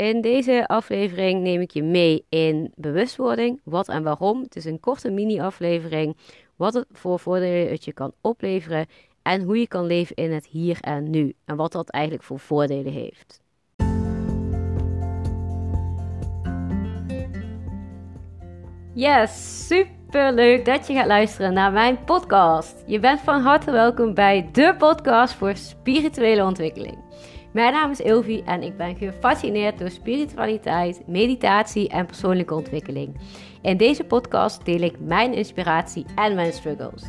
In deze aflevering neem ik je mee in bewustwording, wat en waarom. Het is een korte mini-aflevering, wat het voor voordelen het je kan opleveren en hoe je kan leven in het hier en nu en wat dat eigenlijk voor voordelen heeft. Yes, super leuk dat je gaat luisteren naar mijn podcast. Je bent van harte welkom bij de podcast voor spirituele ontwikkeling. Mijn naam is Ilvi en ik ben gefascineerd door spiritualiteit, meditatie en persoonlijke ontwikkeling. In deze podcast deel ik mijn inspiratie en mijn struggles.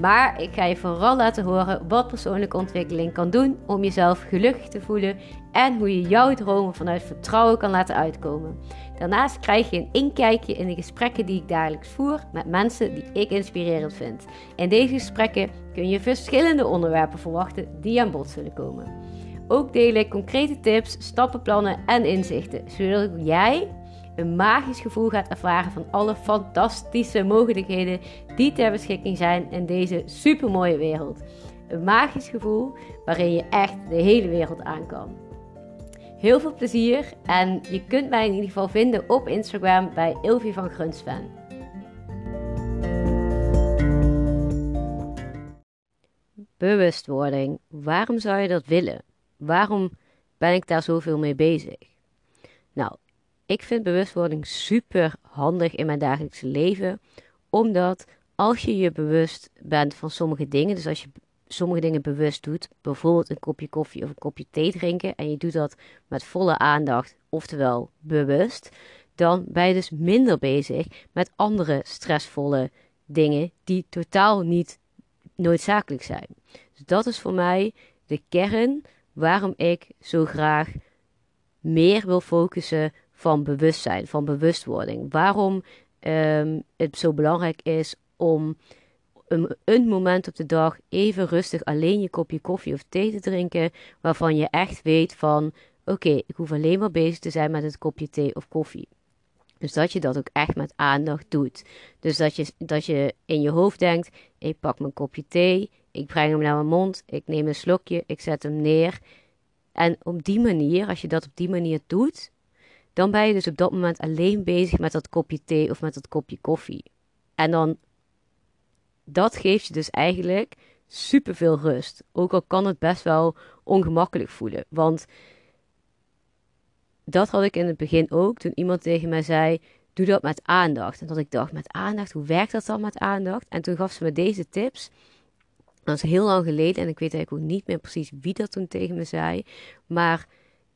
Maar ik ga je vooral laten horen wat persoonlijke ontwikkeling kan doen om jezelf gelukkig te voelen en hoe je jouw dromen vanuit vertrouwen kan laten uitkomen. Daarnaast krijg je een inkijkje in de gesprekken die ik dagelijks voer met mensen die ik inspirerend vind. In deze gesprekken kun je verschillende onderwerpen verwachten die aan bod zullen komen. Ook deel ik concrete tips, stappenplannen en inzichten, zodat jij een magisch gevoel gaat ervaren van alle fantastische mogelijkheden die ter beschikking zijn in deze supermooie wereld. Een magisch gevoel waarin je echt de hele wereld aan kan. Heel veel plezier en je kunt mij in ieder geval vinden op Instagram bij Ilvi van Grunsven. Bewustwording. Waarom zou je dat willen? Waarom ben ik daar zoveel mee bezig? Nou, ik vind bewustwording super handig in mijn dagelijkse leven, omdat als je je bewust bent van sommige dingen, dus als je sommige dingen bewust doet, bijvoorbeeld een kopje koffie of een kopje thee drinken, en je doet dat met volle aandacht, oftewel bewust, dan ben je dus minder bezig met andere stressvolle dingen die totaal niet noodzakelijk zijn. Dus dat is voor mij de kern waarom ik zo graag meer wil focussen van bewustzijn, van bewustwording. Waarom um, het zo belangrijk is om een, een, moment op de dag even rustig alleen je kopje koffie of thee te drinken, waarvan je echt weet van oké, ik hoef alleen maar bezig te zijn met het kopje thee of koffie. Dus dat je dat ook echt met aandacht doet. Dus dat je, dat je in je hoofd denkt: ik pak mijn kopje thee, ik breng hem naar mijn mond, ik neem een slokje, ik zet hem neer. En op die manier, als je dat op die manier doet, dan ben je dus op dat moment alleen bezig met dat kopje thee of met dat kopje koffie. En dan, dat geeft je dus eigenlijk superveel rust. Ook al kan het best wel ongemakkelijk voelen. Want dat had ik in het begin ook, toen iemand tegen mij zei, doe dat met aandacht. En dat ik dacht, met aandacht, hoe werkt dat dan met aandacht? En toen gaf ze me deze tips. Dat is heel lang geleden en ik weet eigenlijk ook niet meer precies wie dat toen tegen me zei. Maar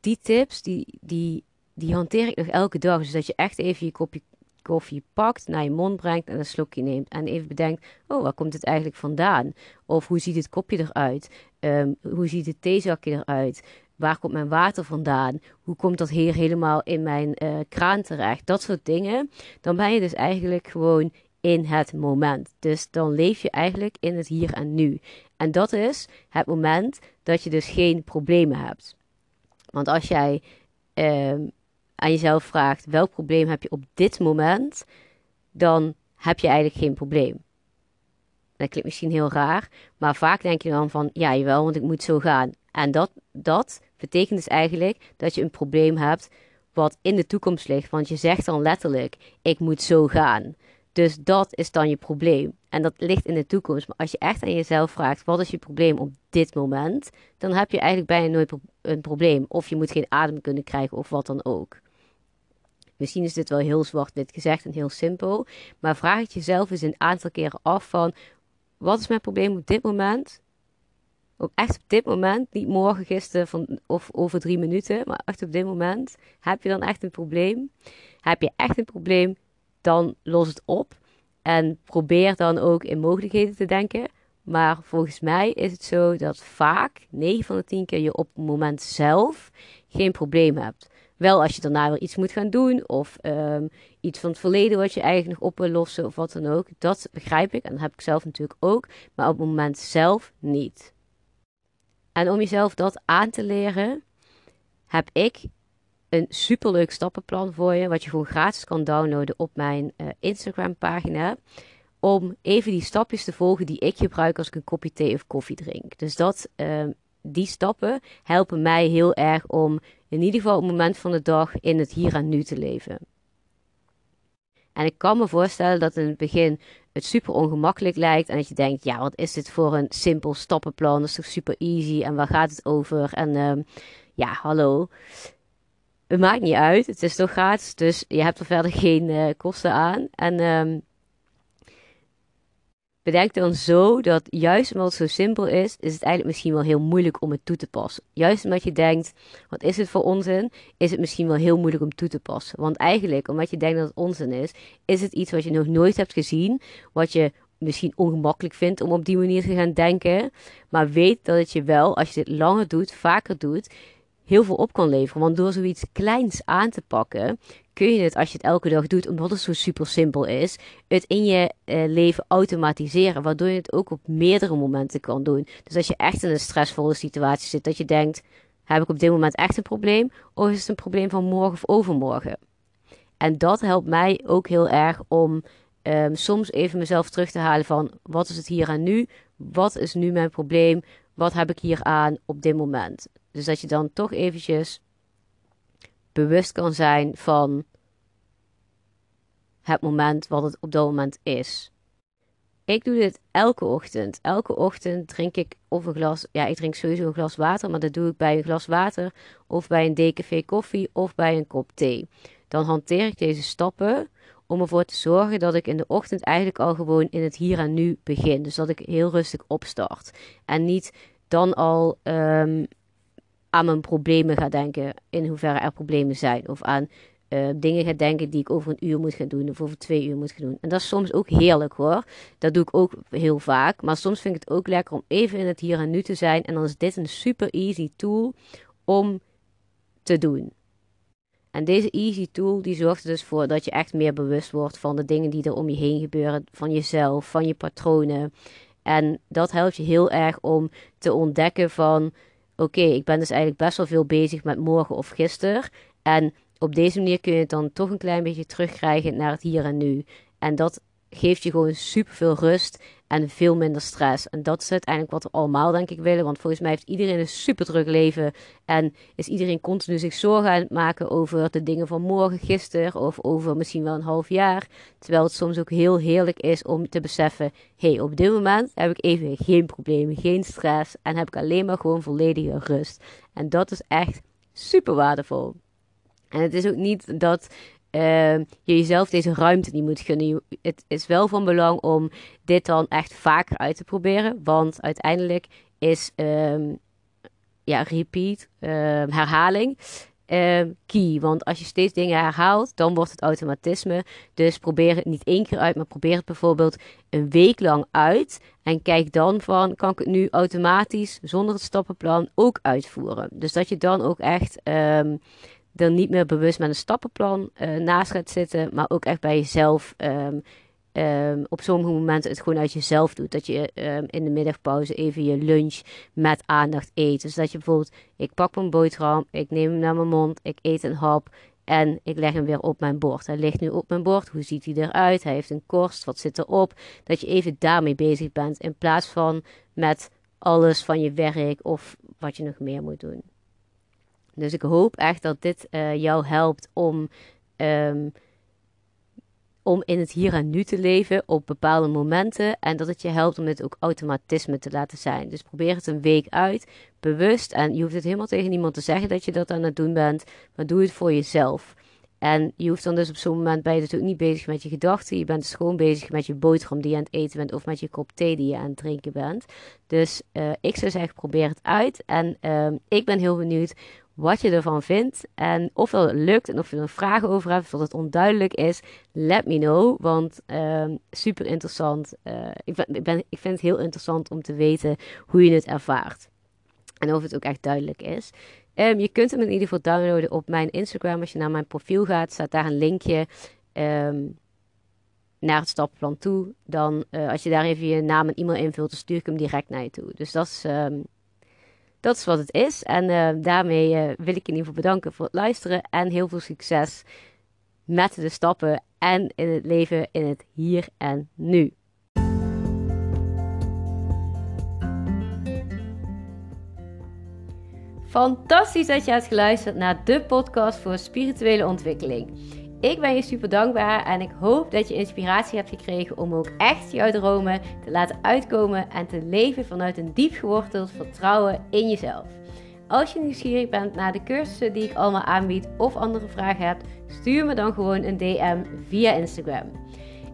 die tips, die, die, die hanteer ik nog elke dag. Dus dat je echt even je kopje koffie pakt, naar je mond brengt en een slokje neemt. En even bedenkt, oh, waar komt het eigenlijk vandaan? Of hoe ziet het kopje eruit? Um, hoe ziet het theezakje eruit? Waar komt mijn water vandaan? Hoe komt dat hier helemaal in mijn uh, kraan terecht? Dat soort dingen. Dan ben je dus eigenlijk gewoon in het moment. Dus dan leef je eigenlijk in het hier en nu. En dat is het moment dat je dus geen problemen hebt. Want als jij uh, aan jezelf vraagt welk probleem heb je op dit moment, dan heb je eigenlijk geen probleem. Dat klinkt misschien heel raar, maar vaak denk je dan van ja, jawel, want ik moet zo gaan. En dat, dat betekent dus eigenlijk dat je een probleem hebt wat in de toekomst ligt. Want je zegt dan letterlijk: ik moet zo gaan. Dus dat is dan je probleem. En dat ligt in de toekomst. Maar als je echt aan jezelf vraagt: wat is je probleem op dit moment? Dan heb je eigenlijk bijna nooit een probleem. Of je moet geen adem kunnen krijgen of wat dan ook. Misschien is dit wel heel zwart-wit gezegd en heel simpel. Maar vraag het jezelf eens een aantal keren af van... Wat is mijn probleem op dit moment? Ook echt op dit moment, niet morgen, gisteren of over drie minuten, maar echt op dit moment. Heb je dan echt een probleem? Heb je echt een probleem? Dan los het op. En probeer dan ook in mogelijkheden te denken. Maar volgens mij is het zo dat vaak, 9 van de 10 keer, je op het moment zelf geen probleem hebt. Wel als je daarna weer iets moet gaan doen, of um, iets van het verleden wat je eigenlijk nog op wil lossen, of wat dan ook. Dat begrijp ik en dat heb ik zelf natuurlijk ook, maar op het moment zelf niet. En om jezelf dat aan te leren, heb ik een superleuk stappenplan voor je, wat je gewoon gratis kan downloaden op mijn uh, Instagram pagina. Om even die stapjes te volgen die ik gebruik als ik een kopje thee of koffie drink. Dus dat, uh, die stappen helpen mij heel erg om in ieder geval op het moment van de dag in het hier en nu te leven. En ik kan me voorstellen dat in het begin het super ongemakkelijk lijkt. En dat je denkt, ja, wat is dit voor een simpel stappenplan? Dat is toch super easy? En waar gaat het over? En uh, ja, hallo. Het maakt niet uit. Het is toch gratis. Dus je hebt er verder geen uh, kosten aan. En um, bedenk dan zo dat juist omdat het zo simpel is, is het eigenlijk misschien wel heel moeilijk om het toe te passen. Juist omdat je denkt, wat is het voor onzin, is het misschien wel heel moeilijk om toe te passen. Want eigenlijk, omdat je denkt dat het onzin is, is het iets wat je nog nooit hebt gezien, wat je misschien ongemakkelijk vindt om op die manier te gaan denken. Maar weet dat het je wel, als je dit langer doet, vaker doet, heel veel op kan leveren. Want door zoiets kleins aan te pakken, kun je het als je het elke dag doet, omdat het zo super simpel is, het in je uh, leven automatiseren. Waardoor je het ook op meerdere momenten kan doen. Dus als je echt in een stressvolle situatie zit, dat je denkt: heb ik op dit moment echt een probleem? Of is het een probleem van morgen of overmorgen? En dat helpt mij ook heel erg om um, soms even mezelf terug te halen van wat is het hier en nu? Wat is nu mijn probleem? Wat heb ik hier aan op dit moment? Dus dat je dan toch eventjes bewust kan zijn van het moment wat het op dat moment is. Ik doe dit elke ochtend. Elke ochtend drink ik of een glas, ja, ik drink sowieso een glas water, maar dat doe ik bij een glas water of bij een decafé koffie of bij een kop thee. Dan hanteer ik deze stappen om ervoor te zorgen dat ik in de ochtend eigenlijk al gewoon in het hier en nu begin. Dus dat ik heel rustig opstart en niet dan al um, aan mijn problemen ga denken, in hoeverre er problemen zijn. Of aan uh, dingen ga denken die ik over een uur moet gaan doen of over twee uur moet gaan doen. En dat is soms ook heerlijk hoor. Dat doe ik ook heel vaak. Maar soms vind ik het ook lekker om even in het hier en nu te zijn. En dan is dit een super easy tool om te doen. En deze easy tool die zorgt er dus voor dat je echt meer bewust wordt van de dingen die er om je heen gebeuren, van jezelf, van je patronen. En dat helpt je heel erg om te ontdekken van oké, ik ben dus eigenlijk best wel veel bezig met morgen of gisteren. En op deze manier kun je het dan toch een klein beetje terugkrijgen naar het hier en nu. En dat geeft je gewoon super veel rust en veel minder stress. En dat is uiteindelijk wat we allemaal, denk ik, willen. Want volgens mij heeft iedereen een super druk leven. En is iedereen continu zich zorgen aan het maken over de dingen van morgen, gisteren of over misschien wel een half jaar. Terwijl het soms ook heel heerlijk is om te beseffen: hé, hey, op dit moment heb ik even geen problemen, geen stress. En heb ik alleen maar gewoon volledige rust. En dat is echt super waardevol. En het is ook niet dat uh, je jezelf deze ruimte niet moet gunnen. Het is wel van belang om dit dan echt vaker uit te proberen. Want uiteindelijk is um, ja, repeat, uh, herhaling, key. Want als je steeds dingen herhaalt, dan wordt het automatisme. Dus probeer het niet één keer uit, maar probeer het bijvoorbeeld een week lang uit. En kijk dan van, kan ik het nu automatisch, zonder het stappenplan, ook uitvoeren. Dus dat je dan ook echt er niet meer bewust met een stappenplan uh, naast gaat zitten, maar ook echt bij jezelf um, um, op sommige momenten het gewoon uit jezelf doet. Dat je um, in de middagpauze even je lunch met aandacht eet. Dus dat je bijvoorbeeld, ik pak mijn boterham, ik neem hem naar mijn mond, ik eet een hap en ik leg hem weer op mijn bord. Hij ligt nu op mijn bord, hoe ziet hij eruit? Hij heeft een korst, wat zit erop? Dat je even daarmee bezig bent in plaats van met alles van je werk of wat je nog meer moet doen. Dus ik hoop echt dat dit uh, jou helpt om, um, om in het hier en nu te leven op bepaalde momenten. En dat het je helpt om dit ook automatisme te laten zijn. Dus probeer het een week uit, bewust. En je hoeft het helemaal tegen niemand te zeggen dat je dat aan het doen bent. Maar doe het voor jezelf. En je hoeft dan dus op zo'n moment bij je dus ook niet bezig met je gedachten. Je bent dus gewoon bezig met je boterham die je aan het eten bent. Of met je kop thee die je aan het drinken bent. Dus uh, ik zou zeggen, probeer het uit. En uh, ik ben heel benieuwd wat je ervan vindt. En of dat lukt en of je er vragen over hebt, of dat het onduidelijk is, let me know. Want uh, super interessant. Uh, ik, ben, ik, vind het heel interessant om te weten hoe je het ervaart. En of het ook echt duidelijk is. Um, je kunt hem in ieder geval downloaden op mijn Instagram. Als je naar mijn profiel gaat, staat daar een linkje um, naar het stappenplan toe. Dan, uh, als je daar even je naam en e-mail invult, dan stuur ik hem direct naar je toe. Dus dat is dat is wat het is. En uh, daarmee uh, wil ik in ieder geval bedanken voor het luisteren. En heel veel succes met de stappen en in het leven in het hier en nu. Fantastisch dat je hebt geluisterd naar de podcast voor spirituele ontwikkeling. Ik ben je super dankbaar en ik hoop dat je inspiratie hebt gekregen om ook echt jouw dromen te laten uitkomen en te leven vanuit een diep geworteld vertrouwen in jezelf. Als je nieuwsgierig bent naar de cursussen die ik allemaal aanbied of andere vragen hebt, stuur me dan gewoon een DM via Instagram.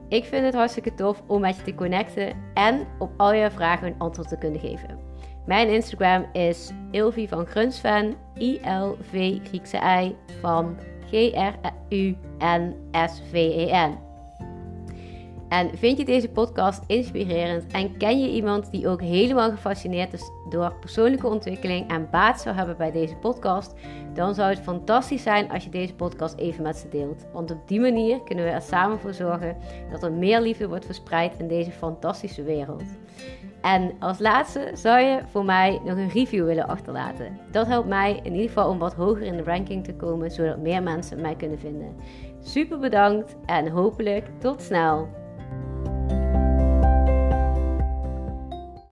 Ik vind het hartstikke tof om met je te connecten en op al je vragen een antwoord te kunnen geven. Mijn Instagram is Ilvi van Grunsven, I-L-V Griekse I van G-R-U-N-S-V-E-N. En vind je deze podcast inspirerend en ken je iemand die ook helemaal gefascineerd is door persoonlijke ontwikkeling en baat zou hebben bij deze podcast, dan zou het fantastisch zijn als je deze podcast even met ze deelt. Want op die manier kunnen we er samen voor zorgen dat er meer liefde wordt verspreid in deze fantastische wereld. En als laatste zou je voor mij nog een review willen achterlaten. Dat helpt mij in ieder geval om wat hoger in de ranking te komen, zodat meer mensen mij kunnen vinden. Super bedankt en hopelijk tot snel.